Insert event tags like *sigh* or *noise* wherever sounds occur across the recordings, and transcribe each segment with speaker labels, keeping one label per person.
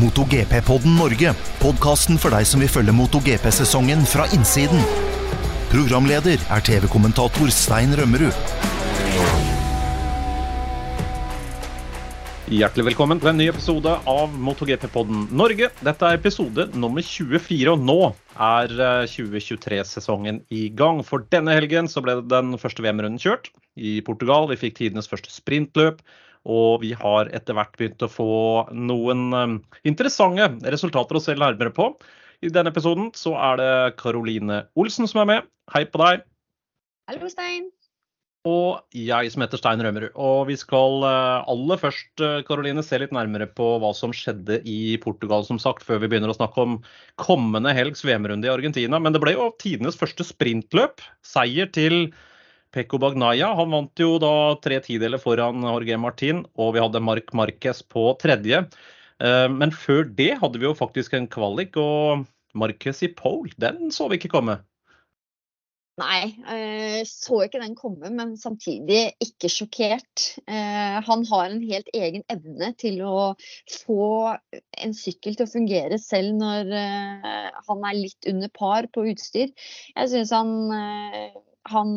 Speaker 1: MotoGP-podden Norge. Podkasten for deg som vil følge MotoGP-sesongen fra innsiden. Programleder er TV-kommentator Stein Rømmerud.
Speaker 2: Hjertelig velkommen til en ny episode av MotoGP-podden Norge. Dette er episode nummer 24, og nå er 2023-sesongen i gang. For denne helgen så ble den første VM-runden kjørt i Portugal. Vi fikk tidenes første sprintløp. Og vi har etter hvert begynt å få noen um, interessante resultater å se nærmere på. I denne episoden så er det Karoline Olsen som er med. Hei på deg.
Speaker 3: Hallo, Stein.
Speaker 2: Og jeg som heter Stein Rømmerud. Og vi skal uh, aller først Karoline, se litt nærmere på hva som skjedde i Portugal, som sagt, før vi begynner å snakke om kommende helgs VM-runde i Argentina. Men det ble jo tidenes første sprintløp. Seier til Pekko Bagnaya han vant jo da tre tideler foran Jorge Martin, og vi hadde Marc Marquez på tredje. Eh, men før det hadde vi jo faktisk en kvalik, og Marquez i pole, den så vi ikke komme.
Speaker 3: Nei, eh, så ikke den komme, men samtidig ikke sjokkert. Eh, han har en helt egen evne til å få en sykkel til å fungere selv når han er litt under par på utstyr. Jeg syns han han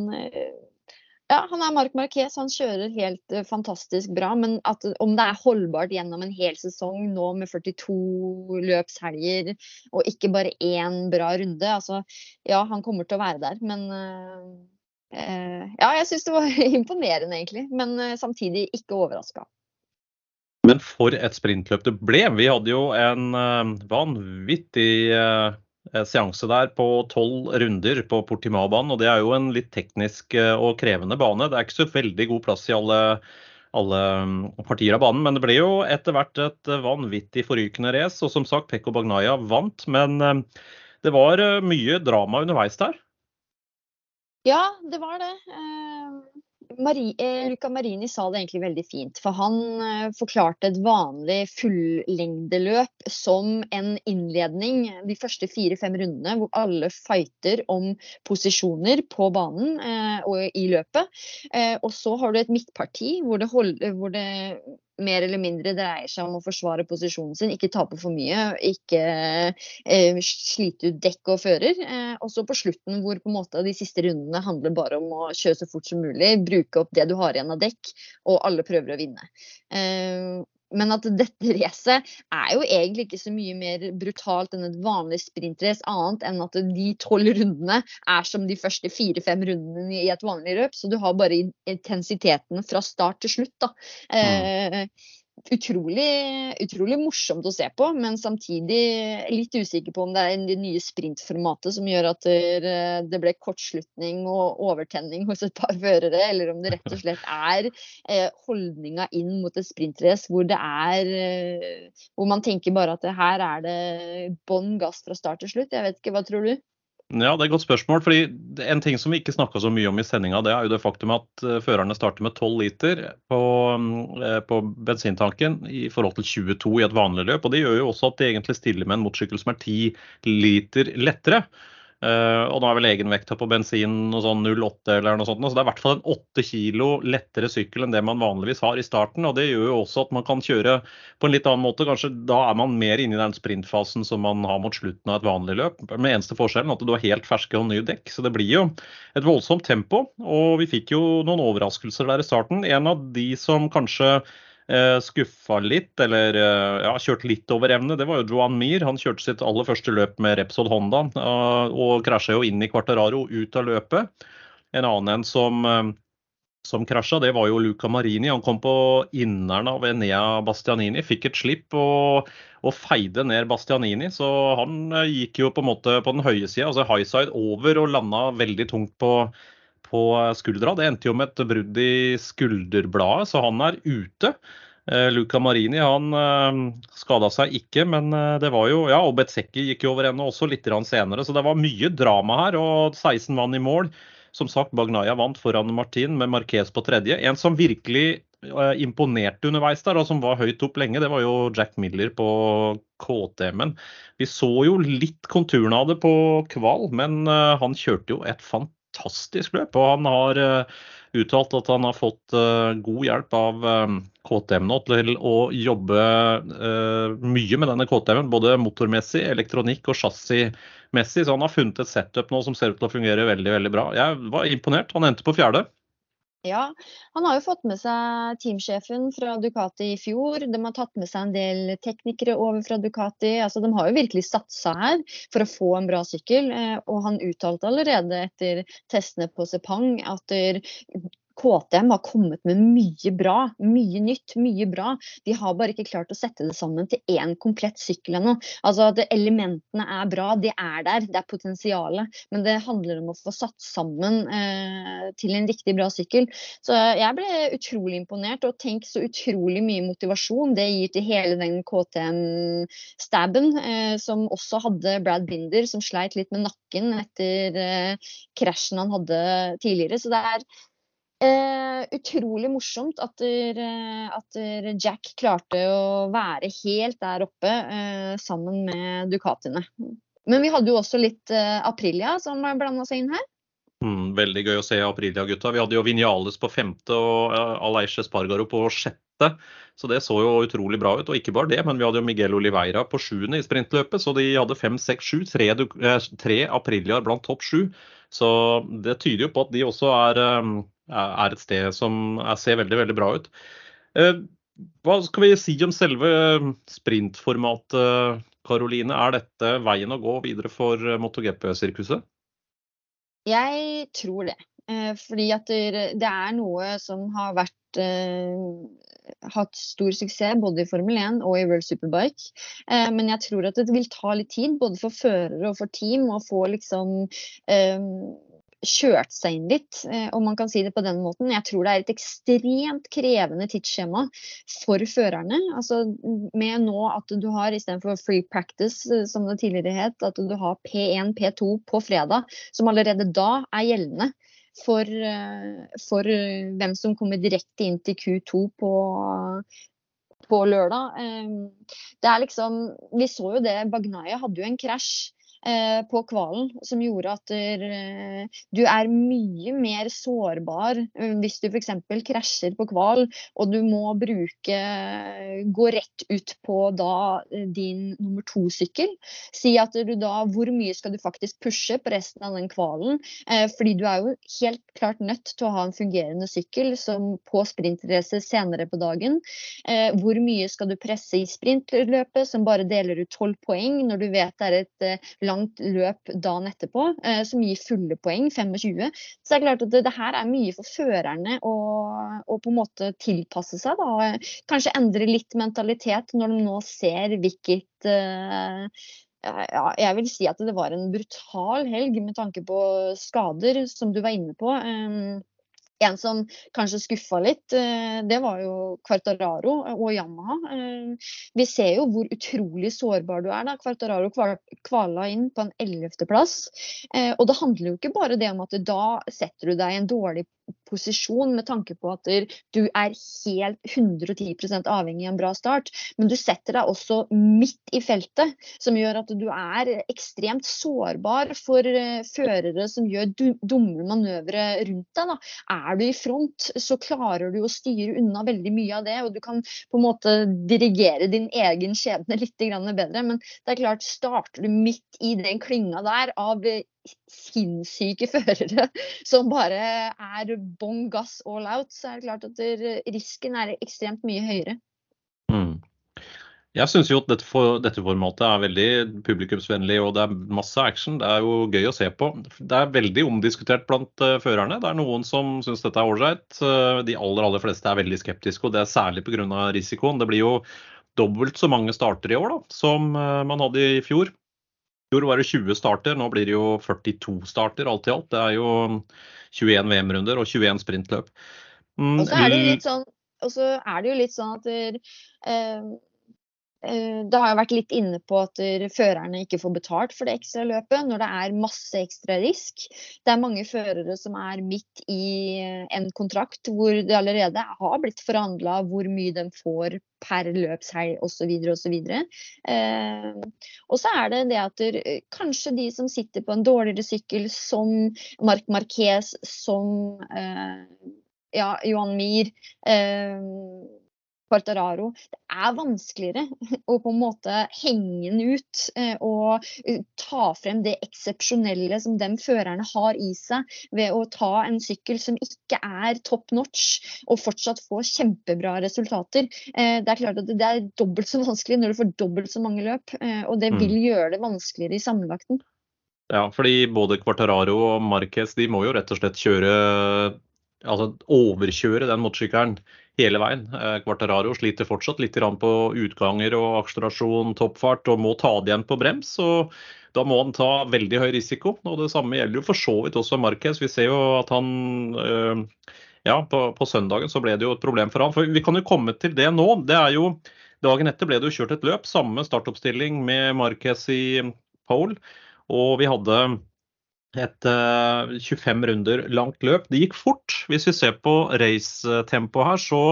Speaker 3: ja, han er Marc Marquez, han kjører helt uh, fantastisk bra. Men at, om det er holdbart gjennom en hel sesong nå med 42 løpshelger og ikke bare én bra runde altså, Ja, han kommer til å være der, men uh, uh, Ja, jeg syns det var *laughs* imponerende, egentlig. Men samtidig ikke overraska.
Speaker 2: Men for et sprintløp det ble. Vi hadde jo en vanvittig seanse der på tolv runder på Portimao-banen. og Det er jo en litt teknisk eh, og krevende bane. Det er ikke så veldig god plass i alle, alle mm, partier av banen, men det ble jo etter hvert et vanvittig forrykende race. Og som sagt, Pekko Bagnaya vant, men eh, det var mye drama underveis der.
Speaker 3: Ja, det var det. Marie, eh, Luca Marini sa det egentlig veldig fint. For han eh, forklarte et vanlig fullengdeløp som en innledning de første fire-fem rundene, hvor alle fighter om posisjoner på banen eh, og i løpet. Og så har du et midtparti hvor det, hold, hvor det mer eller mindre dreier seg om å forsvare posisjonen sin, ikke tape for mye, ikke eh, slite ut dekk og fører. Eh, og så på slutten hvor på en måte de siste rundene handler bare om å kjøre så fort som mulig, bruke opp det du har igjen av dekk, og alle prøver å vinne. Eh, men at dette *laughs* racet er jo egentlig ikke så mye mer brutalt enn et vanlig sprintrace, annet enn at de tolv rundene er som de første fire-fem rundene i et vanlig løp. Så du har bare intensiteten fra start til slutt. da. Mm. Eh, utrolig, utrolig morsomt å se på, men samtidig litt usikker på om det er det nye sprintformatet som gjør at det ble kortslutning og overtenning hos et par førere, eller om det rett og slett er eh, holdninga inn mot et sprintrace hvor det er eh, Hvor man tenker bare at her er det bånn gass fra start til slutt. Jeg vet ikke, hva tror du?
Speaker 2: Ja, det er et godt spørsmål. fordi En ting som vi ikke snakka så mye om i sendinga, er jo det faktum at eh, førerne starter med 12 liter på, eh, på, bensintanken i forhold til 22 i et vanlig løp. og Det gjør jo også at de egentlig stiller med en motorsykkel som er 10 liter lettere. Uh, og nå er vel egenvekta på bensin og sånn 0,8 eller noe sånt. Så det er i hvert fall en 8 kilo lettere sykkel enn det man vanligvis har i starten. Og det gjør jo også at man kan kjøre på en litt annen måte. Kanskje da er man mer inne i den sprintfasen som man har mot slutten av et vanlig løp. Med eneste forskjellen at du har helt ferske og nye dekk. Så det blir jo et voldsomt tempo. Og vi fikk jo noen overraskelser der i starten. En av de som kanskje skuffa litt, eller eh, ja, kjørt litt over evne, det var jo Johan Mir. Han kjørte sitt aller første løp med Repsol Honda eh, og krasja jo inn i Quartararo ut av løpet. En annen en som, eh, som krasja, det var jo Luca Marini. Han kom på inneren av Enea Bastianini, fikk et slipp og, og feide ned Bastianini. Så han eh, gikk jo på en måte på den høye sida, altså high side over, og landa veldig tungt på på skuldra. Det endte jo med et brudd i skulderbladet, så han er ute. Eh, Luca Marini han eh, skada seg ikke, men eh, det var jo Ja, og Betsecki gikk jo over ende også litt senere, så det var mye drama her. Og 16 vann i mål. Som sagt, Bagnaya vant foran Martin med Marquez på tredje. En som virkelig imponerte underveis der, og som var høyt opp lenge, det var jo Jack Miller på KTM-en. Vi så jo litt konturene av det på kval, men han kjørte jo et fantastisk fantastisk løp. Og han har uttalt at han har fått god hjelp av KTM nå til å jobbe mye med denne KTM-en. Både motormessig, elektronikk og chassismessig. Så han har funnet et setup nå som ser ut til å fungere veldig, veldig bra. Jeg var imponert. Han endte på fjerde.
Speaker 3: Ja, han har jo fått med seg teamsjefen fra Ducati i fjor. De har tatt med seg en del teknikere over fra Ducati. Altså, de har jo virkelig satsa her for å få en bra sykkel. Eh, og han uttalte allerede etter testene på Sepang at KTM har kommet med mye bra, mye nytt, mye bra. De har bare ikke klart å sette det sammen til én komplett sykkel ennå. Altså elementene er bra, de er der, det er potensialet. Men det handler om å få satt sammen eh, til en riktig bra sykkel. Så jeg ble utrolig imponert, og tenk så utrolig mye motivasjon det gir til hele den KTM-stabben, eh, som også hadde Brad Binder, som sleit litt med nakken etter eh, krasjen han hadde tidligere. Så det er Eh, utrolig morsomt at, der, eh, at der Jack klarte å være helt der oppe eh, sammen med Ducatiene. Men vi hadde jo også litt eh, Aprilia som blanda seg inn her.
Speaker 2: Mm, veldig gøy å se Aprilia-gutta. Vi hadde jo Vinales på femte og uh, Aleiche Spargaro på sjette. Så det så jo utrolig bra ut. Og ikke bare det, men vi hadde jo Miguel Oliveira på sjuende i sprintløpet. Så de hadde fem, seks, sju. Tre, eh, tre Apriliaer blant topp sju. Så det tyder jo på at de også er er et sted som ser veldig, veldig bra ut. Eh, hva skal vi si om selve sprintformatet, Karoline? Er dette veien å gå videre for MotoGP-sirkuset?
Speaker 3: Jeg tror det. Eh, fordi at det er noe som har vært eh, hatt stor suksess både i Formel 1 og i World Superbike. men jeg tror at det vil ta litt tid, både for førere og for team, å få liksom kjørt seg inn litt, eh, om man kan si det på den måten. Jeg tror det er et ekstremt krevende tidsskjema for førerne. Altså med nå at du har istedenfor free practice, eh, som det tidligere het, at du har P1, P2 på fredag, som allerede da er gjeldende. For, eh, for hvem som kommer direkte inn til Q2 på, på lørdag. Det er liksom Vi så jo det, Bagnaya hadde jo en krasj på kvalen som gjorde at eh, du er mye mer sårbar eh, hvis du f.eks. krasjer på kval og du må bruke gå rett ut på da din nummer to-sykkel. Si at du da Hvor mye skal du faktisk pushe på resten av den kvalen? Fordi du er jo helt klart nødt til å ha en fungerende sykkel som på sprintrace senere på dagen. Hvor mye skal du presse i sprintløpet, som bare deler ut tolv poeng, når du vet det er et langt langt løp dagen etterpå, eh, som gir fulle poeng, 25. Så det er klart at det, det her er mye for førerne å, å, på en måte tilpasse seg. Da. Kanskje endre litt mentalitet når de nå ser hvilket eh, ja, jeg vil si at det var en brutal helg med tanke på skader, som du var inne på. Um, en som kanskje skuffa litt, eh, det var jo Quartararo og Yamaha. Eh, vi ser jo hvor utrolig sårbar du er. da. Quartararo kvala inn på en ellevteplass. Eh, og det handler jo ikke bare det om at da setter du deg i en dårlig posisjon med tanke på at du er helt 110 avhengig av en bra start. Men du setter deg også midt i feltet, som gjør at du er ekstremt sårbar for uh, førere som gjør dumme manøvre rundt deg. Da. Er du i front, så klarer du å styre unna veldig mye av det, og du kan på en måte dirigere din egen skjebne *laughs* litt bedre. Men det er klart, starter du midt i den klynga der av sinnssyke førere som bare er bånn gass all out, så er det klart at risken er ekstremt mye høyere.
Speaker 2: Mm. Jeg syns jo at dette, for, dette, formatet er veldig publikumsvennlig og det er masse action. Det er jo gøy å se på. Det er veldig omdiskutert blant uh, førerne. Det er noen som syns dette er ålreit. Uh, de aller aller fleste er veldig skeptiske, og det er særlig pga. risikoen. Det blir jo dobbelt så mange starter i år da, som uh, man hadde i fjor fjor var det 20 starter, nå blir det jo 42 starter alt i alt. Det er jo 21 VM-runder og 21 sprintløp.
Speaker 3: Mm, og så er det jo litt sånn, er det jo litt sånn at der, Eh, det har jeg vært litt inne på at førerne ikke får betalt for det ekstra løpet når det er masse ekstra risk. Det er mange førere som er midt i eh, en kontrakt hvor det allerede har blitt forhandla hvor mye de får per løpshelg osv. osv. Eh, og så er det det at kanskje de som sitter på en dårligere sykkel, som Marc Marquez, som eh, ja, Johan Mir eh, Quartararo. Det er vanskeligere *laughs* å på en måte henge den ut eh, og eh, ta frem det eksepsjonelle som de førerne har i seg, ved å ta en sykkel som ikke er top notch og fortsatt få kjempebra resultater. Eh, det er klart at det er dobbelt så *laughs* vanskelig når du får dobbelt så mange løp, og det vil mm. gjøre det vanskeligere i sammenlagten.
Speaker 2: Ja, fordi både Quartararo og Marquez de må jo rett og slett kjøre altså overkjøre den motorsykkelen hele veien. Eh, Quartararo sliter fortsatt litt på utganger og akselerasjon, toppfart, og må ta det igjen på brems. og Da må han ta veldig høy risiko. og Det samme gjelder jo for så vidt også Marquez. Vi ser jo at han øh, ja, på, på, søndagen så ble det jo et problem for han. For Vi kan jo komme til det nå. det er jo, Dagen etter ble det jo kjørt et løp, samme startoppstilling med Marquez i pole. Og vi hadde et uh, eh, 25 runder langt løp. Det gikk fort. Hvis vi ser på racetempoet her, så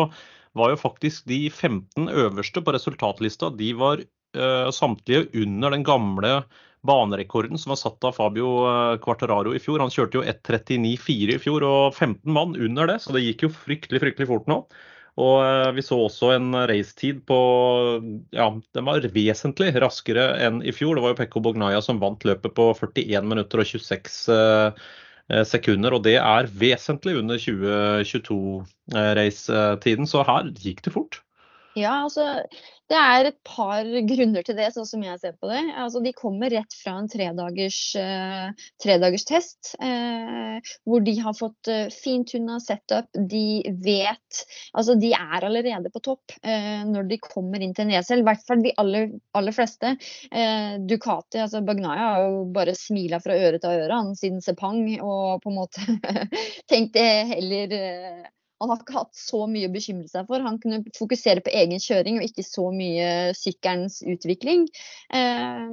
Speaker 2: var jo faktisk de 15 øverste på resultatlista de var uh, samtlige under den gamle banerekorden som var satt av Fabio Quarteraro Quartararo i fjor. Han kjørte jo 1.39,4 i fjor og 15 mann under det, så det gikk jo fryktelig, fryktelig fort nå. Og eh, vi så også en racetid på Ja, den var vesentlig raskere enn i fjor. Det var jo Pekko Bognaya som vant løpet på 41 minutter og 26 eh, eh, sekunder. Og det er vesentlig under 2022-racetiden, så her gikk det fort.
Speaker 3: Ja, altså det er et par grunner til det, sånn som jeg ser på det. Altså, de kommer rett fra en tredagers, uh, tredagers test, uh, hvor de har fått uh, fintuna setup. De vet Altså, de er allerede på topp uh, når de kommer inn til en esel. I hvert fall de aller, aller fleste. Ducati, altså Bagnaya, har jo bare smila fra øre til øre han siden Sepang, og på en måte *laughs* tenkte heller han har ikke hatt så mye å bekymre seg for. Han kunne fokusere på egen kjøring og ikke så mye sykkelens utvikling. Eh,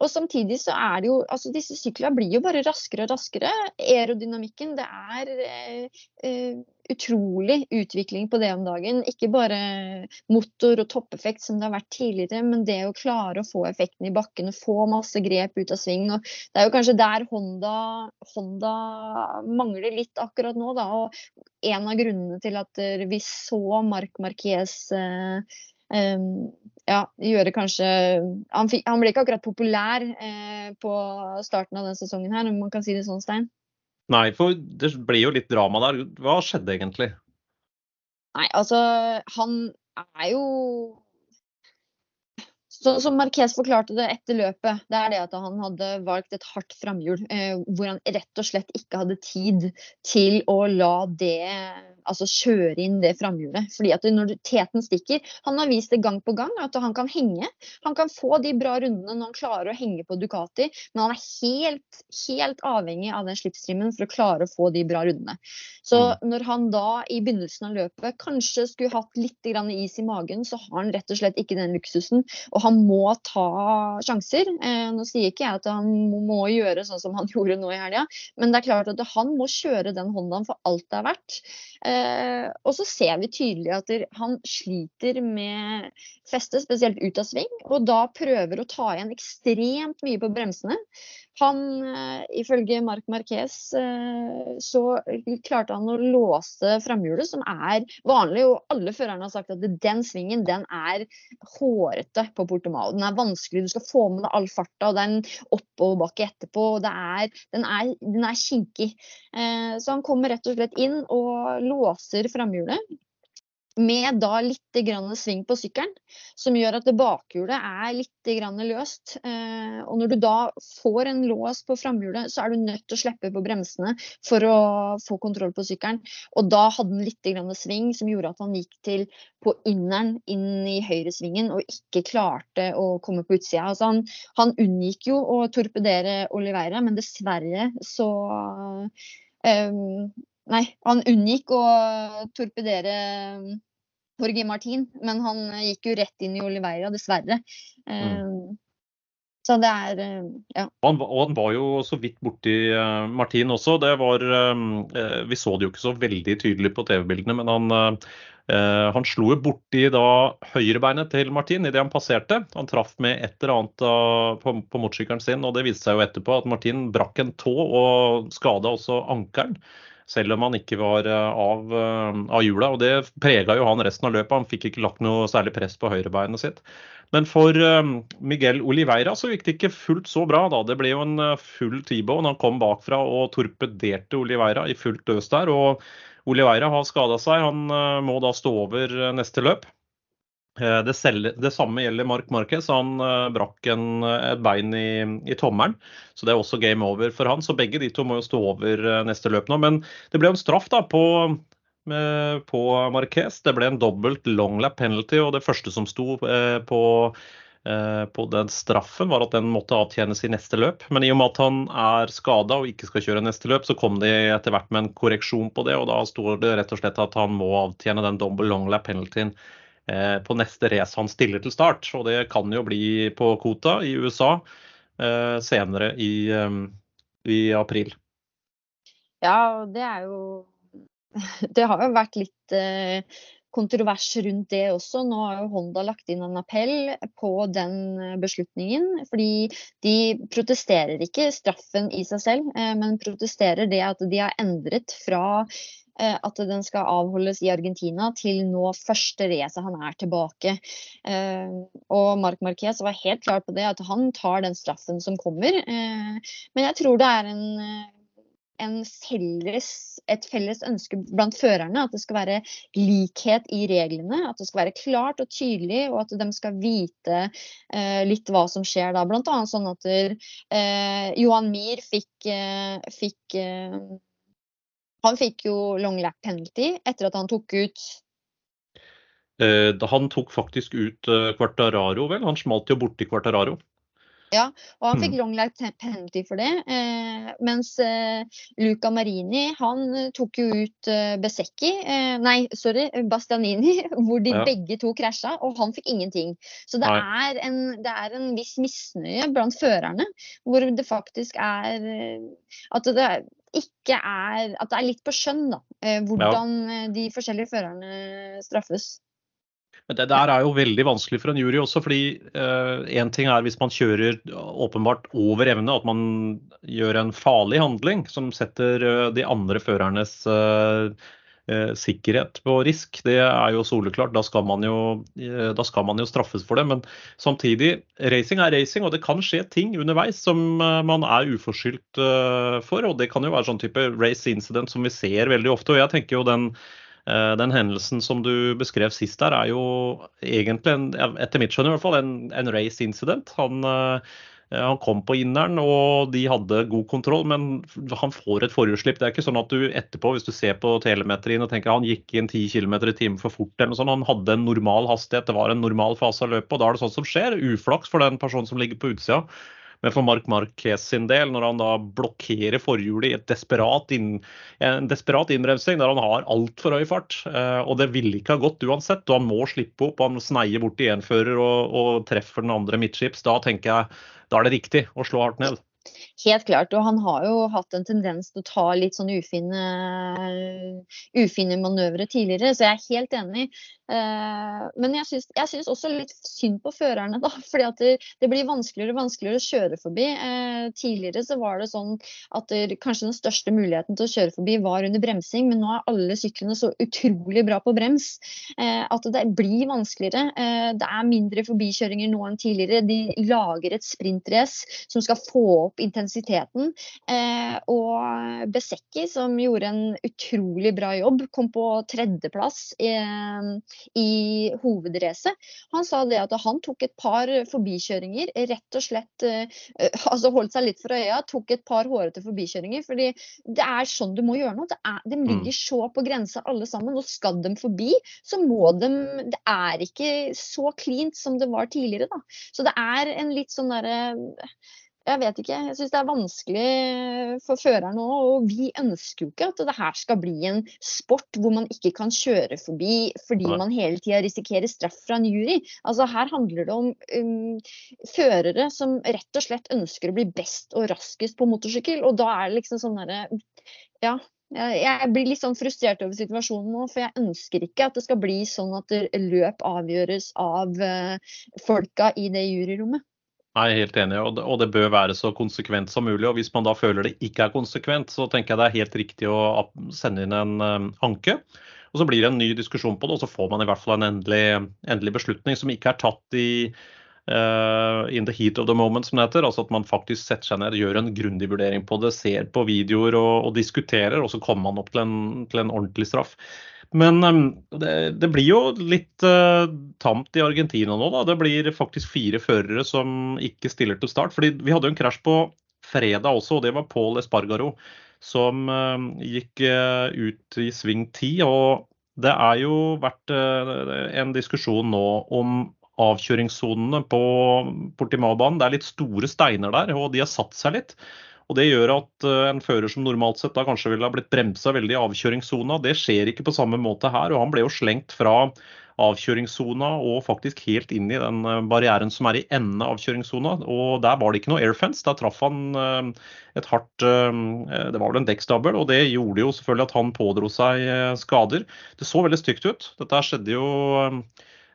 Speaker 3: og samtidig så er det jo Altså disse syklene blir jo bare raskere og raskere. Aerodynamikken, det er eh, eh, utrolig utvikling på det om dagen. Ikke bare motor og toppeffekt som det har vært tidligere, men det å klare å få effekten i bakken og få masse grep ut av sving. Og det er jo kanskje der Honda, Honda mangler litt akkurat nå, da. Og en av grunnene til at vi så Marc Marquez eh, Um, ja, gjøre kanskje han, fikk, han, ble ikke akkurat populær eh, på starten av den sesongen her, om man kan si det sånn, Stein?
Speaker 2: Nei, for det blir jo litt drama der. Hva skjedde egentlig?
Speaker 3: Nei, altså Han er jo Sånn som Marquez forklarte det etter løpet, det er det at han hadde valgt et hardt framhjul. Eh, hvor han rett og slett ikke hadde tid til å la det altså kjøre inn det framhjulet. Fordi at når teten stikker Han har vist det gang på gang at han kan henge. Han kan få de bra rundene når han klarer å henge på Ducati, men han er helt, helt avhengig av den slipstreamen for å klare å få de bra rundene. Så mm. når han da i begynnelsen av løpet kanskje skulle hatt litt is i magen, så har han rett og slett ikke den luksusen. Og han må ta sjanser. Eh, nå sier ikke jeg at han må gjøre sånn som han *laughs* gjorde nå i helga, men det er klart at han må kjøre den Hondaen for alt det er verdt. Eh, og så ser vi tydelig at han sliter med festet, spesielt ut av sving, og da prøver å ta igjen ekstremt mye på bremsene. Han, eh, ifølge Marc Marquez, eh, så klarte han å låse framhjulet, som er vanlig. Og alle førerne har sagt at den svingen den er hårete på Portomal. Den er vanskelig, du skal få med deg all farta, og det er en oppoverbakke etterpå. og er, den, er, den er kinkig. Eh, så han kommer rett og slett inn og låser framhjulet med da litt sving på sykkelen, som gjør at bakhjulet er litt løst. Eh, og når du da får en lås på framhjulet, så er du nødt til å slippe på bremsene for å få kontroll på sykkelen. Og da hadde han litt sving som gjorde at han gikk til på inneren inn i høyresvingen og ikke klarte å komme på utsida. Altså han, han unngikk jo å torpedere Oliveira, men dessverre så um, Nei, han unngikk å torpedere Jorge Martin, men han gikk jo rett inn i Oliveira, dessverre. Mm. Så det er ja.
Speaker 2: Han, og han var jo så vidt borti Martin også. Det var Vi så det jo ikke så veldig tydelig på TV-bildene, men han han slo borti da høyrebeinet til Martin idet han passerte. Han traff med et eller annet på, på motorsykkelen sin, og det viste seg jo etterpå at Martin brakk en tå og skada også ankelen. Selv om han ikke var uh, av, av hjula. Og det prega jo han resten av løpet. Han fikk ikke lagt noe særlig press på høyrebeinet sitt. Men for Miguel Oliveira så gikk det ikke fullt så bra. da. Det ble jo en full T-bone. Han kom bakfra og torpederte Oliveira i fullt døs der. og Oliveira har skada seg. Han eh, må da stå over eh, neste løp. Eh, det, selv, det, samme gjelder Mark Marquez. Han brakk en, et bein i, i, tommelen, så det er også game over for han. Så begge de to må jo stå over neste løp nå. Men det ble en straff da på, på Marquez. Det ble en dobbelt long lap penalty, og det første som sto på Eh, på den straffen, var at den måtte avtjenes i neste løp. Men i og med at han er skada og ikke skal kjøre neste løp, så kom de etter hvert med en korreksjon på det. Og da står det rett og slett at han må avtjene den double long lap penaltyen eh, på neste race han stiller til start. Og det kan jo bli på Kota i USA eh, senere i, i april.
Speaker 3: Ja, det er jo *laughs* Det har jo vært litt kontrovers rundt det også. Nå har jo Honda lagt inn en appell på den eh, beslutningen. Fordi de protesterer ikke straffen i seg selv, eh, men protesterer det at de har endret fra eh, at den skal avholdes i Argentina, til nå første race han er tilbake. Og Marc Marquez var helt klar på det, at han tar den straffen som kommer. Men jeg tror det er en felles, et felles ønske blant førerne. At det skal være likhet i reglene. At det skal være klart og tydelig, og at de skal vite eh, litt hva som skjer da. Blant annet sånn at eh, Johan Mir fikk, eh, fikk eh, Han fikk jo long lap penalty etter at han tok ut
Speaker 2: eh, han tok faktisk ut Quartararo, vel? Han smalt jo borti Quartararo.
Speaker 3: Ja, og han fikk mm. long lap penalty for det. Eh, mens eh, Luca Marini han eh, tok jo ut eh, Besecchi, eh, nei, sorry, Bastianini, *laughs* hvor de ja. begge to krasja, og han fikk ingenting. Så det er, en, det er, en, viss misnøye blant førerne, hvor det faktisk er eh, At det ikke er At det er litt på skjønn, da. hvordan ja. de forskjellige førerne straffes.
Speaker 2: Men det der er jo veldig vanskelig for en jury også, fordi én eh, ting er hvis man kjører åpenbart over evne, at man gjør en farlig handling som setter uh, de andre førernes uh, sikkerhet på risk. Det er jo soleklart. Da skal, man jo, da skal man jo straffes for det. Men samtidig, racing er racing, og det kan skje ting underveis som man er uforskyldt for. Og det kan jo være sånn type race incident som vi ser veldig ofte. Og jeg tenker jo den Eh, den hendelsen som du beskrev sist der, er jo egentlig, en, etter mitt skjønn i hvert fall, en, en race incident. Han, eh, han, kom på inneren, og de hadde god kontroll, men han får et forhjulsslipp. Det er ikke sånn at du etterpå, hvis du ser på telemetrien og tenker han gikk inn 10 km i timen for fort, eller noe sånt, han hadde en normal hastighet, det var en normal fase av løpet, og da er det sånt som skjer. Uflaks for den personen som ligger på utsida. Men for Mark Marquez sin del, når han da blokkerer forhjulet i et desperat inn, en desperat innbremsing der han har altfor høy fart, eh, og det ville ikke ha gått uansett, og han må slippe opp, han sneier bort i fører og, og treffer den andre midtskips, da tenker jeg da er det riktig å slå hardt ned.
Speaker 3: Helt klart. Og han har jo hatt en tendens til å ta litt sånn ufine, ufine manøvre tidligere, så jeg er helt enig. Eh, men jeg syns også litt synd på førerne, da. *laughs* at det, det, blir vanskeligere og vanskeligere å kjøre forbi. Eh, tidligere så var det sånn at kanskje den største muligheten til å kjøre forbi var under bremsing, men nå er alle syklene så utrolig bra på brems eh, at det blir vanskeligere. Det er mindre forbikjøringer nå enn tidligere. De lager et sprintrace som skal få opp intensiteten. Eh, og Besekki, som gjorde en utrolig bra jobb, kom på tredjeplass i, i hovedracet. Han sa det at han tok et par forbikjøringer, rett og slett eh, altså holdt seg litt for øya, tok et par hårete forbikjøringer. fordi det er sånn du må gjøre noe. Det er, de mm. ligger så på grensa alle sammen. Og skal de forbi, så må de Det er ikke så cleant som det var tidligere, da. Så det er en litt sånn derre jeg vet ikke. Jeg syns det er vanskelig for føreren òg. Og vi ønsker jo ikke at det her skal bli en sport hvor man ikke kan kjøre forbi fordi man hele tida risikerer straff fra en jury. Altså Her handler det om um, førere som rett og slett ønsker å bli best og raskest på motorsykkel. Og da er det liksom sånn derre Ja, jeg blir litt sånn frustrert over situasjonen nå, for jeg ønsker ikke at det skal bli sånn at løp avgjøres av eh, folka i det juryrommet.
Speaker 2: Jeg er helt enig, og det, og det, bør være så konsekvent som mulig. og Hvis man da føler det ikke er konsekvent, så tenker jeg det er helt riktig å sende inn en um, anke. og Så blir det en ny diskusjon på det, og så får man i hvert fall en endelig, endelig beslutning som ikke er tatt i uh, in the heat of the moment, som det heter. Altså at man faktisk setter seg ned, gjør en grundig vurdering på det, ser på videoer og, og diskuterer, og så kommer man opp til en, til en ordentlig straff. Men um, det, det, blir jo litt uh, tamt i Argentina nå, da. Det blir faktisk fire førere som ikke stiller til start. fordi vi hadde jo en krasj på fredag også, og det var Paul Espargaro som uh, gikk uh, ut i sving 10. Og det er jo vært en diskusjon nå om avkjøringssonene på Portimao-banen. Det er litt store steiner der, og de har satt seg litt. Og Det gjør at eh, en fører som normalt sett da kanskje ville ha blitt bremsa veldig i avkjøringssona, det skjer ikke på samme måte her. og Han ble jo slengt fra avkjøringssona og faktisk helt inn i den eh, barrieren som er i enden av avkjøringssona. Og der var det ikke noe airfence. Der traff han eh, et hardt Det var vel en dekkstabel, og det gjorde jo selvfølgelig at han pådro seg skader. Det så veldig stygt ut. Dette skjedde jo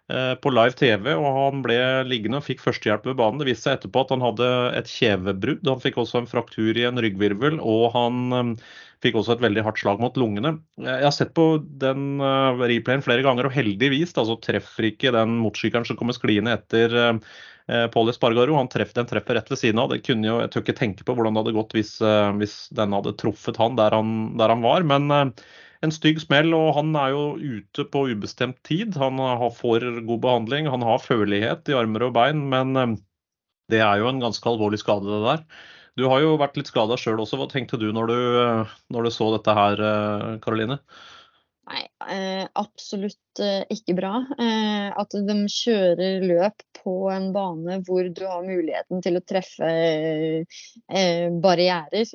Speaker 2: på live TV, og han ble liggende og fikk førstehjelp ved banen. Det viste seg etterpå at han hadde et kjevebrudd. Han fikk også en fraktur i en ryggvirvel, og han eh, fikk også et veldig hardt slag mot lungene. Jeg har sett på den eh, replayen flere ganger, og heldigvis altså, treffer ikke den motorsykkelen som kommer skliende etter Paul Espargaro. Han treffer, den treffer rett ved siden av. Det kunne jo, jeg tør ikke tenke på hvordan det hadde gått hvis, hvis den hadde truffet han der han, der han var. men en stygg smell, og han er jo ute på ubestemt tid. Han får god behandling, han har førlighet i armer og bein, men eh, det er jo en ganske alvorlig skade, det der. Du har jo vært litt skada sjøl også. Hva tenkte du når, du eh, når du så dette her, Karoline?
Speaker 3: Nei, absolutt Eh, ikke bra. Eh, at de kjører løp på en bane hvor du har muligheten til å treffe eh, barrierer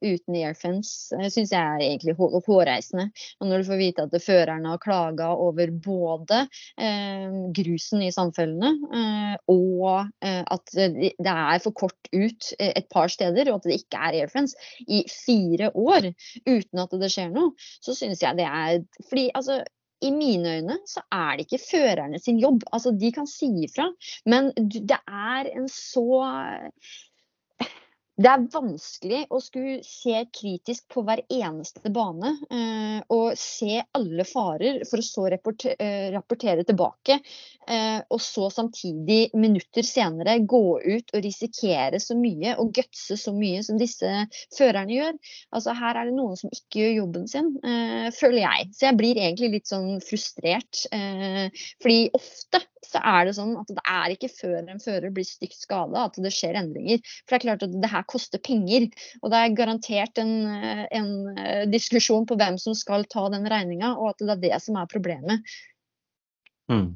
Speaker 3: uten airfence, syns jeg er egentlig hårreisende. Og når du får vite at førerne har klaga over både grusen i samfellene og at det er for kort ut et par steder, og at det ikke er airfence i fire år uten at det skjer noe, så syns jeg det er fordi altså i mine øyne så er det ikke førerne sin jobb. Altså, de kan si ifra, men det er en så det er vanskelig å skulle se kritisk på hver eneste bane eh, og se alle farer, for å så eh, rapportere tilbake. Eh, og så samtidig, minutter senere, gå ut og risikere så mye og gutse så mye som disse førerne gjør. Altså Her er det noen som ikke gjør jobben sin, føler jeg. Så jeg blir egentlig litt sånn frustrert. Fordi ofte så er det sånn at det er ikke før en fører blir stygt skada at det skjer endringer. For det er klart at det her koster penger. Og det er garantert en, en eh, diskusjon på hvem som skal ta den regninga, og at det er det som er problemet. Mm.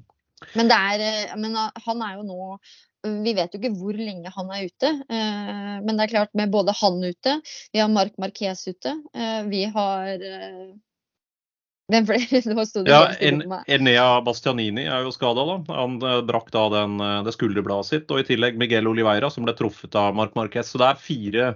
Speaker 3: Men, er, eh, men eh, han er jo nå vi vet jo ikke hvor lenge han er ute, men det er klart med både han ute, vi har Mark Marquez ute, vi har hvem *laughs* ble,
Speaker 2: ja, en, Enea Bastianini er jo skada. Han eh, brakk da den, eh, det skulderbladet sitt. Og i tillegg Miguel Oliveira, som ble truffet av Marc Marquez. Så det er fire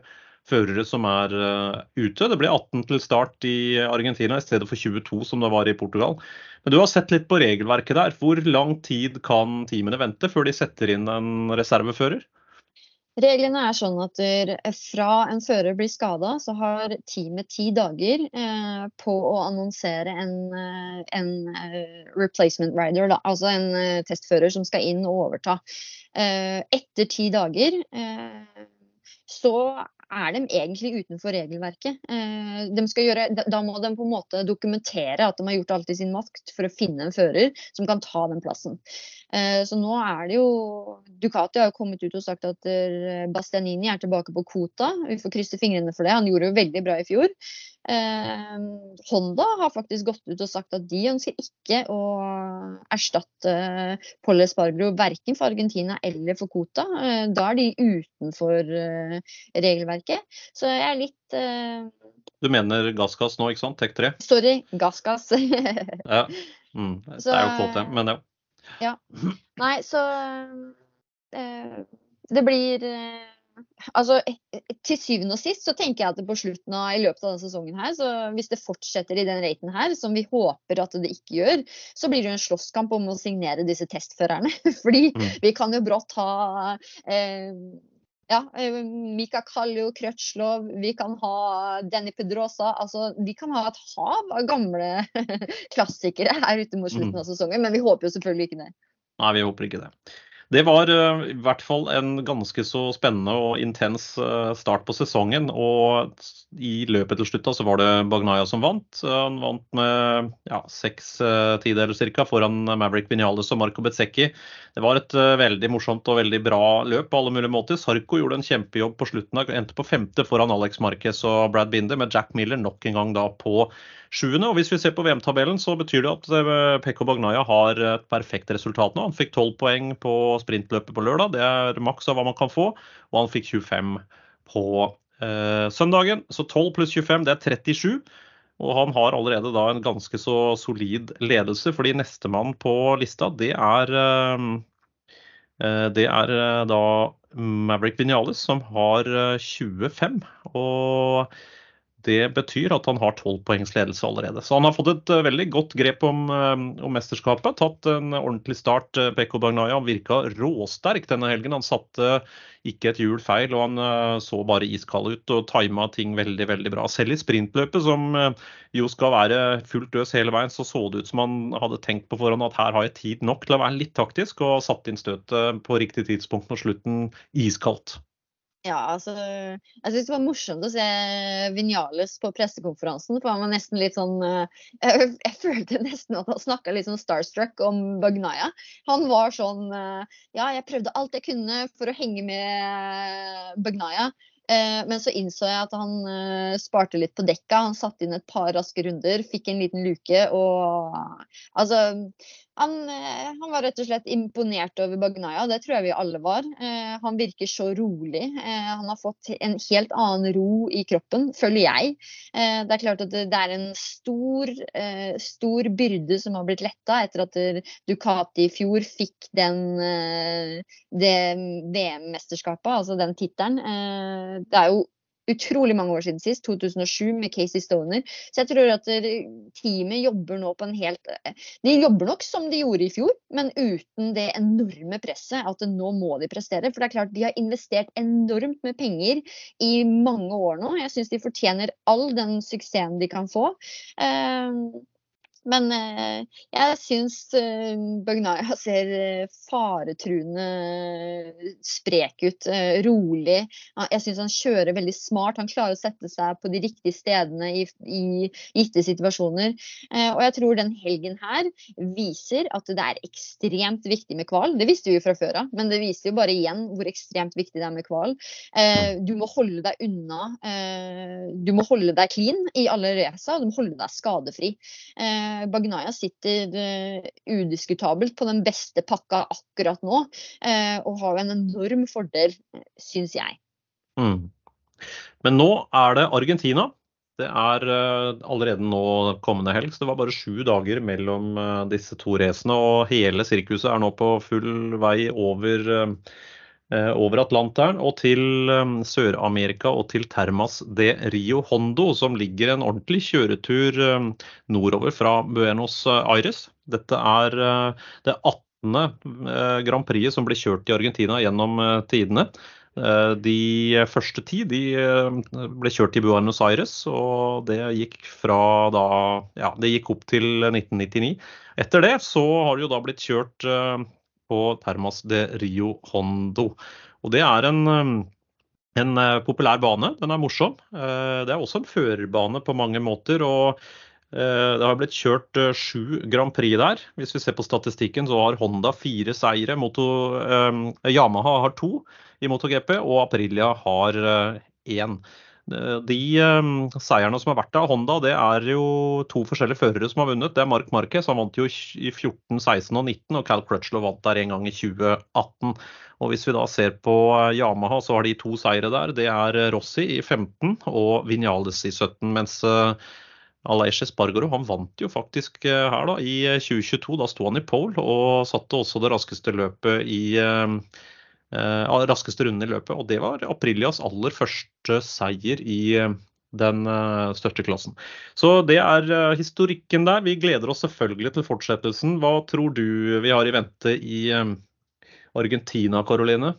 Speaker 2: førere som er uh, ute. Det ble 18 til start i Argentina i stedet for 22 som det var i Portugal. Men du har sett litt på regelverket der. Hvor lang tid kan teamene vente før de setter inn en reservefører?
Speaker 3: Reglene er sånn at fra en fører blir skada, så har teamet ti dager eh, på å annonsere en, eh, en eh, replacement rider, da, altså en testfører som skal inn og overta. Etter ti dager så er de egentlig utenfor regelverket. Gjøre, da må de på en måte dokumentere at de har gjort alt i sin makt for å finne en fører som kan ta den plassen. Så nå er det jo Ducati har jo kommet ut og sagt at Bastianini er tilbake på kvota. Vi får krysse fingrene for det. Han gjorde jo veldig bra i fjor. Honda har faktisk gått ut og sagt at de ønsker ikke å erstatte Polle Sparbro verken for Argentina eller for kvota. Da er de utenfor regelverket. Så jeg er litt
Speaker 2: du mener gassgass nå, ikke sant? Tek 3?
Speaker 3: Sorry, gassgass. *laughs*
Speaker 2: ja. Mm. Det er jo det. Men ja.
Speaker 3: Ja. Nei, så eh, Det blir eh, Altså, til syvende og sist så tenker jeg at på slutten av i løpet av denne sesongen her, så hvis det fortsetter i den raten her, som vi håper at det ikke gjør, så blir det jo en slåsskamp om å signere disse testførerne. *laughs* Fordi mm. vi kan jo brått ha eh, ja, eh, Mika Kallio, Krøtslov, vi kan ha Denny Pedrosa. Altså, vi kan ha et hav av gamle *laughs* klassikere her ute mot slutten mm. av sesongen, men vi håper jo selvfølgelig ikke det.
Speaker 2: Nei, vi håper ikke det. Det var uh, i hvert fall en ganske så spennende og intens uh, start på sesongen. Og i løpet til slutt så var det Bagnaya som vant. Uh, han vant med ja, seks tideler ca. foran Maverick Vinales og Marco Bezzecchi. Det var et veldig morsomt og veldig bra løp på alle mulige måter. Sarko gjorde en kjempejobb på slutten. Endte på femte foran Alex Marquez og Brad Binder, med Jack Miller nok en gang da på sjuende. Og hvis vi ser på VM-tabellen, så betyr det at eh, Pekko Bagnaya har et perfekt resultat nå. Han fikk 12 poeng på sprintløpet på lørdag, det er maks av hva man kan få. Og han fikk 25 på eh, søndagen. Så 12 pluss 25, det er 37. Og han har allerede da en ganske så solid ledelse, fordi nestemann på lista, det er eh, eh det er eh, da Maverick Vinales, som har 25. Og det betyr at han har tolv poengs ledelse allerede. Så han har fått et uh, veldig godt grep om, uh, om, mesterskapet. Tatt en ordentlig start. Uh, Pekko Bagnaya han virka råsterk denne helgen. Han satte ikke et hjul feil, og han så bare iskald ut og tima ting veldig veldig bra. Selv i sprintløpet, som jo skal være fullt øs hele veien, så så det ut som han hadde tenkt på forhånd at her har jeg tid nok til å være litt taktisk, og satt inn støtet på riktig tidspunkt når slutten iskaldt.
Speaker 3: Ja, altså Jeg syns det var morsomt å se Vinales på pressekonferansen. For han var nesten litt sånn eh, *laughs* Jeg, jeg følte nesten at han snakka litt sånn starstruck om Bagnaya. Han var sånn eh, Ja, jeg prøvde alt jeg kunne for å henge med Bagnaya. Eh, men så innså jeg at han sparte litt på dekka. Han satte inn et par raske runder, fikk en liten luke og Altså, han, eh, han, var rett og slett imponert over Bagnaya, det tror jeg vi alle var. Eh, han virker så rolig. Eh, han har fått en helt annen ro i kroppen, føler jeg. Eh, det er klart at det, det er en stor, eh, stor byrde som har blitt letta etter at Ducati i fjor fikk den, eh, det VM-mesterskapet, altså den tittelen. det er jo utrolig mange år siden sist, 2007 med Casey Stoner. Så jeg tror at teamet jobber nå på en helt De jobber nok som de gjorde i fjor, men uten det enorme presset at nå må de prestere. For det er klart de har investert enormt med penger i mange år nå. Jeg syns de fortjener all den suksessen de kan få. Men eh, jeg syns eh, Bagnaya ser eh, faretruende sprek ut. rolig. Jeg syns han kjører veldig smart. Han klarer å sette seg på de riktige stedene i, i gitte situasjoner. og jeg tror den helgen her viser at det er ekstremt viktig med kval. Det visste vi jo fra før av, men det viser jo bare igjen hvor ekstremt viktig det er med kval. du må holde deg unna. du må holde deg clean i alle racer, og du må holde deg skadefri. Eh, Bagnaya sitter uh, udiskutabelt på den beste pakka akkurat nå, uh, og har en enorm fordel, syns jeg.
Speaker 2: Mm. Men nå er det Argentina. Det er allerede nå kommende helg, så det var bare sju dager mellom disse to racene. Og hele sirkuset er nå på full vei over Eh, over Atlanteren og til eh, Sør-Amerika og til Termas de Rio Hondo, som ligger en ordentlig kjøretur eh, nordover fra Buenos Aires. Dette er det 18. Grand Prix som ble kjørt i Argentina gjennom tidene. De første ti de ble kjørt i Buenos Aires, og det gikk fra da Ja, det gikk opp til 1999. Etter det så har det jo da blitt kjørt på Termas de Rio Hondo. Og det er en, um, en uh, populær bane. Den er morsom. Uh, det er også en førerbane på mange måter. og Det har blitt kjørt sju Grand Prix der. Hvis vi ser på statistikken, så har Honda fire seire. Moto, eh, Yamaha har to i MotoGP, og Aprilia har én. De um, seierne som har vært av Honda, det er jo to forskjellige førere som har vunnet. Det er Mark Marquez, han vant jo i 14, 16 og 19, og Cal Crutchlow vant der en gang i 2018. Og Hvis vi da ser på eh, Yamaha, så har de to seire der. Det er Rossi i 15 og Vinales i 17. Mens Aleix Espargaro han vant jo faktisk her da i 2022. Da sto han i pole og satte også det raskeste løpet i eh, raskeste runden i løpet. Og det var Aprilias aller første seier i eh, den uh, største klassen. Så det er historikken der. Vi gleder oss selvfølgelig til fortsettelsen. Hva tror du vi har i vente i Argentina, Karoline?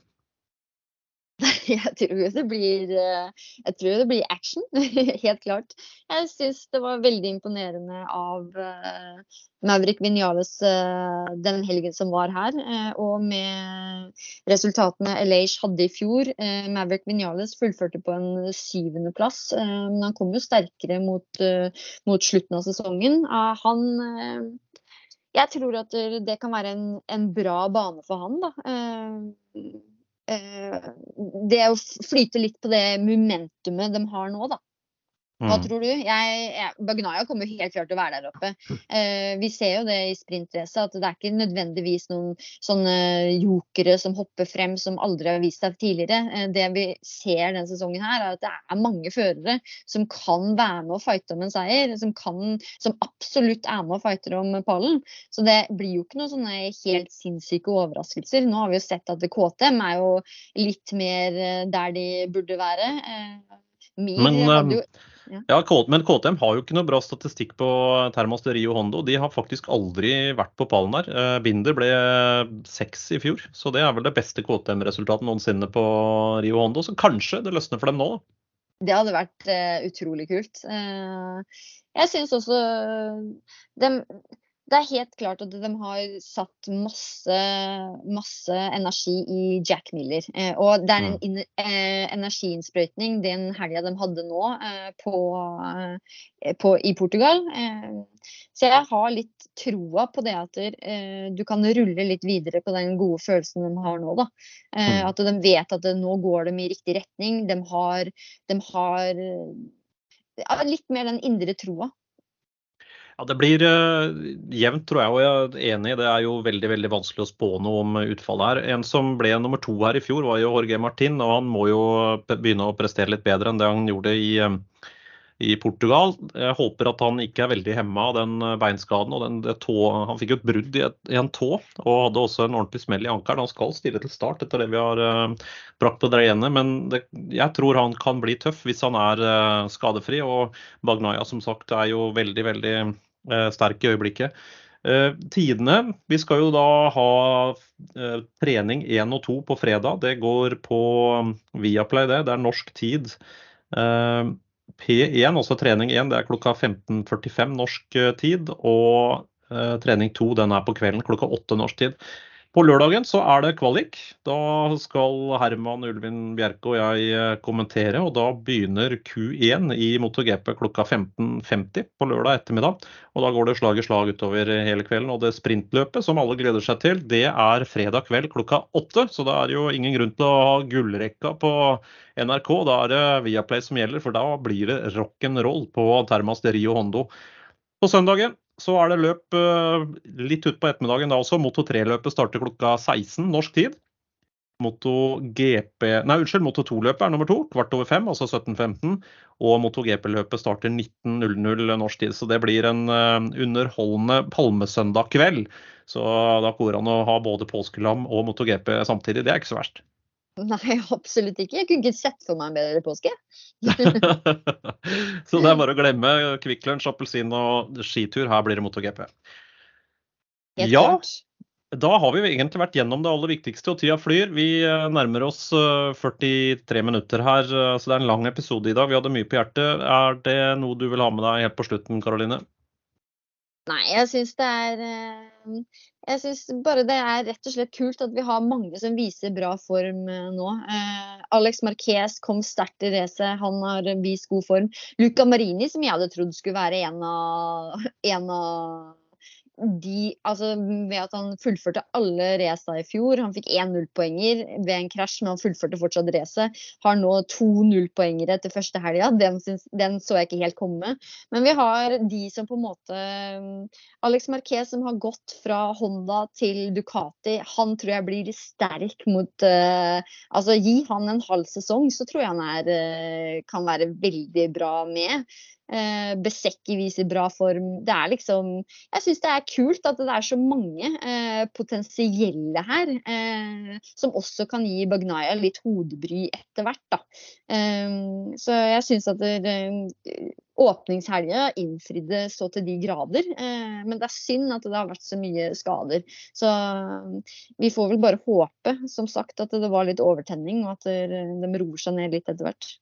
Speaker 2: *laughs*
Speaker 3: Jeg tror det blir, eh, jeg tror det blir action, *laughs* helt klart. Jeg syns det var veldig imponerende av uh, Maverick Vinales uh, den helgen som var her. Og med resultatene Elage hadde i fjor. Maverick Vinales fullførte på en syvendeplass, men han kom jo sterkere mot, mot slutten av sesongen. han jeg tror at det kan være en, en bra bane for han. da Eh, det å flyte litt på det momentumet de har nå, da. Hva mm. tror du? Jeg, jeg, Bagnaya kommer helt klart til å være der oppe. Eh, vi ser jo det i sprintracet, at det er ikke nødvendigvis noen sånne jokere som hopper frem som aldri har vist seg tidligere. Eh, det vi ser denne sesongen her, er at det er mange førere som kan være med og fighte om en seier. Som, kan, som absolutt er med og fighter om pallen. Så det blir jo ikke noen sånne helt sinnssyke overraskelser. Nå har vi jo sett at KTM er jo litt mer eh, der de burde være. Eh,
Speaker 2: Mir Men, hadde jo ja. Men KTM har jo ikke noe bra statistikk på Termos Rio Hondo. De har faktisk aldri vært på pallen der. Eh, Binder ble seks i fjor, så det er vel det beste KTM-resultatet noensinne på Rio Hondo. Så kanskje det løsner for dem nå?
Speaker 3: Det hadde vært uh, utrolig kult. Uh, jeg syns også dem, det er helt klart at de har satt masse, masse energi i Jack Miller. Eh, og det er en mm. in, eh, energiinnsprøytning den helga de hadde nå eh, på, eh, på, i Portugal. Eh, så jeg har litt troa på det at eh, du kan rulle litt videre på den gode følelsen de har nå. Da. Mm. At de vet at det, nå går de i riktig retning. De har, de har ja, litt mer den indre troa.
Speaker 2: Ja, Det blir uh, jevnt, tror jeg, og jeg er enig. Det er jo veldig veldig vanskelig å spå noe om utfallet her. En som ble nummer to her i fjor, var jo Jorge Martin. og Han må jo begynne å prestere litt bedre enn det han gjorde i, i Portugal. Jeg håper at han ikke er veldig hemma av den eh, beinskaden. og den, tå, Han fikk jo et brudd i, et, i, en tå og hadde også en ordentlig smell i ankelen. Han skal stille til start etter det vi har brakt på det ene, men det, jeg tror han kan bli tøff hvis han er skadefri. Og Bagnaya som sagt er jo veldig, veldig sterk i øyeblikket. Uh, tidene Vi skal jo da ha uh, trening én og to på fredag. Det går på Viaplay, det. Det er norsk tid. Uh, P1, også trening 1, det er klokka 15.45 norsk eh, tid. Og eh, trening 2 den er på kvelden klokka 8 norsk tid. På lørdagen så er det kvalik. Da skal Herman Ulvin Bjerke og jeg eh, kommentere. og Da begynner Q1 i MotoGP klokka 15.50 på lørdag ettermiddag. og Da går det slag i slag utover hele kvelden. og Det sprintløpet som alle gleder seg til, det er fredag kveld klokka åtte. Så da er jo ingen grunn til å ha gullrekka på NRK. Da er det Viaplay som gjelder, for da blir det rock'n'roll på Termas de Rio Hondo. På søndagen så er det løp eh, litt utpå ettermiddagen da også. Moto 3-løpet starter klokka 16 norsk tid. Moto GP, nei unnskyld, Moto 2-løpet er nummer to, kvart over fem, altså 17.15. Og Moto GP-løpet starter 19.00 norsk tid. Så det blir en uh, underholdende palmesøndag kveld. Så da går det an å ha både påskelam og Moto GP samtidig. Det er ikke så verst. *laughs*
Speaker 3: Nei, absolutt ikke. Jeg kunne ikke sett for meg en bedre påske. *laughs*
Speaker 2: så det er bare å glemme Kvikk Lunsj, appelsin og skitur. Her blir det MotoGP. ja, da har vi egentlig vært gjennom det aller viktigste, og tida flyr. Vi eh, nærmer oss 43 eh, minutter her, eh, så det er en lang episode i dag. Vi hadde mye på hjertet. Er det noe du vil ha med deg helt på slutten, Karoline?
Speaker 3: Nei, jeg syns det er jeg syns bare det er rett og slett kult at vi har mange som viser bra form eh, nå. Eh, Alex Marquez kom sterkt i racet, han har vist god form. Luca Marini, som jeg hadde trodd skulle være en av, en av de, altså ved at han fullførte alle racene i fjor. Han fikk én nullpoenger ved en krasj, men han fullførte fortsatt racet. Har nå to nullpoengere etter første helga. Den, den, så jeg ikke helt komme. Men vi har de som på en måte Alex Marquez som har gått fra Honda til Ducati. Han tror jeg blir sterk mot uh, Altså gi han en halv sesong, så tror jeg han er, uh, kan være veldig bra med. Eh, Besekki viser bra form. Det er liksom Jeg syns det er kult at det er så mange eh, potensielle her. Eh, som også kan gi Bagnaya litt hodebry etter hvert, da. Eh, så jeg syns at det, åpningshelga innfridde så til de grader. Eh, men det er synd at det har vært så mye skader. Så vi får vel bare håpe, som sagt, at det var litt overtenning, og at de roer seg ned litt etter hvert.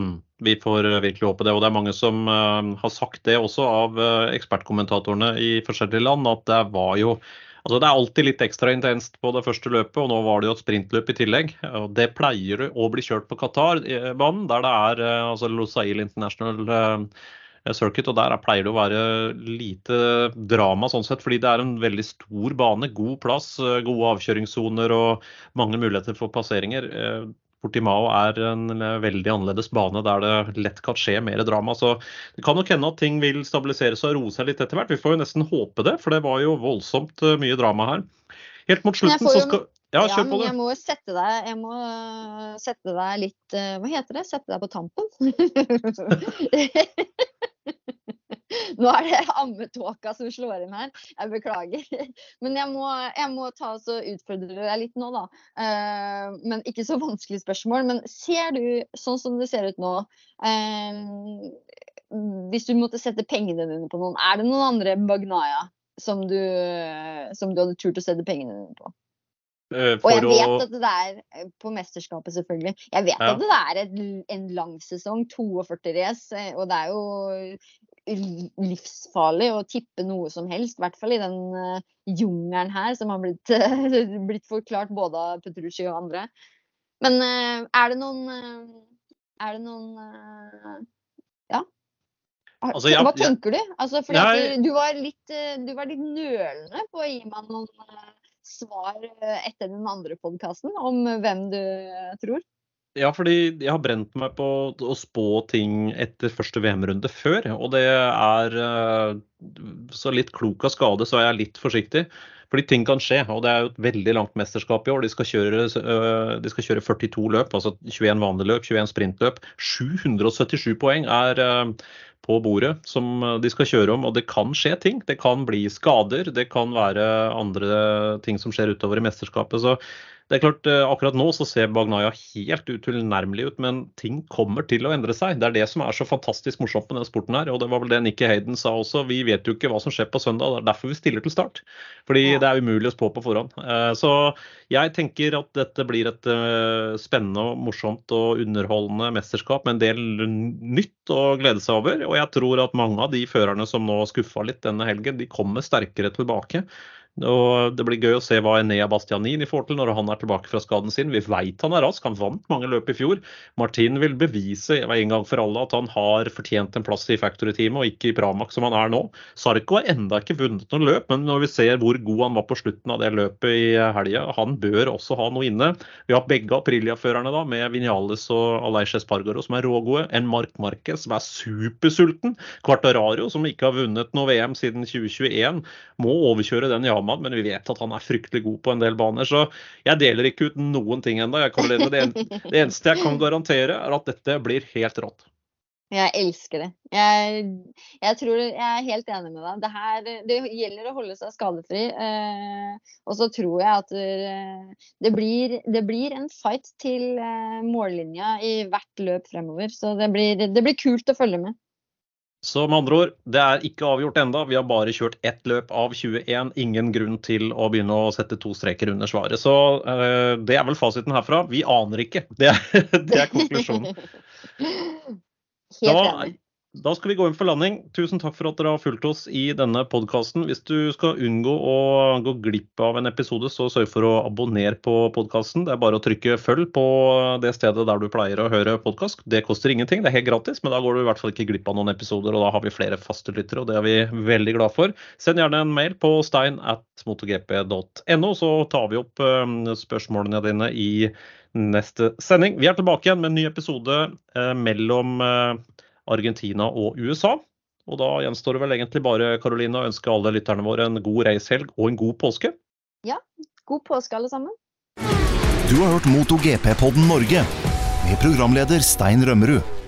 Speaker 2: Mm. Vi får eh, virkelig håpe det. Og det er mange som uh, har sagt det også av uh, ekspertkommentatorene i forskjellige land, at det var jo Altså Det er alltid litt ekstra intenst på det første løpet, og nå var det jo et sprintløp i tillegg. Det pleier å bli kjørt på Qatar-banen, der det er altså Losail International Circuit. og Der pleier det å være lite drama, sånn sett, fordi det er en veldig stor bane. God plass, gode avkjøringssoner og mange muligheter for passeringer. Portimao er en veldig annerledes bane der det lett kan skje mer drama. Så det kan nok hende at ting vil stabilisere seg og roe seg litt etter hvert. Vi får jo nesten håpe det, for det var jo voldsomt eh, mye drama her. Helt mot slutten så skal
Speaker 3: ja, på det. Jeg må sette deg, jeg må sette deg litt eh, Hva heter det? Sette deg på tampen? *laughs* Nå er det ammetåka som slår inn her. Jeg beklager. Men jeg må, jeg må ta og utfordre deg litt nå, da. Uh, men ikke så vanskelig spørsmål. Men ser du, sånn som det ser ut nå uh, Hvis du måtte sette pengene dine på noen, er det noen andre Bagnaya som du, som du hadde turt å sette pengene dine på? For og jeg vet å... at det er på mesterskapet, selvfølgelig. Jeg vet ja. at det er et, en lang sesong, 42 race, og det er jo livsfarlig å tippe noe som helst. I hvert fall i den uh, jungelen her som har blitt, uh, *laughs* blitt, forklart både av Petrucci og andre. Men uh, er det noen Er det noen Ja? Altså, jeg, Hva tenker jeg, du? Altså, fordi jeg, du, var litt, du var litt nølende på å gi meg noen svar etter den andre podkasten om hvem du tror.
Speaker 2: Ja, fordi jeg har brent meg på å spå ting etter første VM-runde før. Og det er eh, Så litt klok av skade, så er jeg litt forsiktig. Fordi ting kan skje. Og det er jo et veldig langt mesterskap i år. De skal kjøre, eh, de skal kjøre 42 løp, altså 21 vanlige løp, 21 sprintløp. 777 poeng er eh, på bordet som de skal kjøre om, og det kan skje ting. Det kan bli skader, det kan være andre ting som skjer utover i mesterskapet. Så det er klart, eh, Akkurat nå så ser Bagnaya helt utilnærmelig ut, men ting kommer til å endre seg. Det er det som er så fantastisk morsomt med den sporten her. og Det var vel det Nikki Hayden sa også. Vi vet jo ikke hva som skjer på søndag. Det er derfor vi stiller til start. Fordi ja. det er umulig å spå på forhånd. Eh, så jeg tenker at dette blir et eh, spennende, morsomt og underholdende mesterskap med en del nytt å glede seg over. Og jeg tror at mange av de førerne som nå skuffa litt denne helgen, de kommer sterkere tilbake. Og Det blir gøy å se hva Enea Bastianini får til når han er tilbake fra skaden sin. Vi vet han er rask, han vant mange løp i fjor. Martin vil bevise en gang for alle at han har fortjent en plass i Factory-teamet og ikke i Pramac som han er nå. Sarko har enda ikke vunnet noen løp, men når vi ser hvor god han var på slutten av det løpet i helga, han bør også ha noe inne. Vi har begge Aprilia-førerne da, med Vinales og Aleish Espargaro som er rågode. En Mark Marquez som er supersulten. Quartararo som ikke har vunnet noe VM siden 2021, må overkjøre den Yama Hamad, men vi vet at han er fryktelig god på en del baner. Så jeg deler ikke ut noen ting ennå. Det, det eneste jeg kan garantere, er at dette blir helt rått.
Speaker 3: Jeg elsker det. Jeg, jeg, tror, jeg er helt enig med deg. Det, her, det gjelder å holde seg skadefri. Eh, og så tror jeg at det blir, det blir en fight til eh, mållinja i hvert løp fremover. Så det blir, det blir kult å følge med.
Speaker 2: Så med andre ord, det er ikke avgjort enda. Vi har bare kjørt ett løp av 21. Ingen grunn til å begynne å sette to streker under svaret. Så uh, det er vel fasiten herfra. Vi aner ikke. Det er, *laughs* det er konklusjonen. *laughs*
Speaker 3: Helt enig.
Speaker 2: Da skal vi gå inn for landing. Tusen takk for at dere har fulgt oss i denne podkasten. Hvis du skal unngå å gå glipp av en episode, så sørg for å abonnere på podkasten. Det er bare å trykke følg på det stedet der du pleier å høre podkast. Det koster ingenting, det er helt gratis, men da går du i hvert fall ikke glipp av noen episoder, og da har vi flere faste lyttere, og det er vi veldig glad for. Send gjerne en mail på stein så tar vi opp eh, spørsmålene dine i neste sending. Vi er tilbake igjen med en ny episode eh, mellom Argentina og USA. Og da gjenstår det vel egentlig bare Karoline, å ønske alle lytterne våre en god reishelg og en god påske.
Speaker 3: Ja, god påske alle sammen.
Speaker 1: Du har hørt MotoGP-podden Norge med programleder Stein Rømmerud.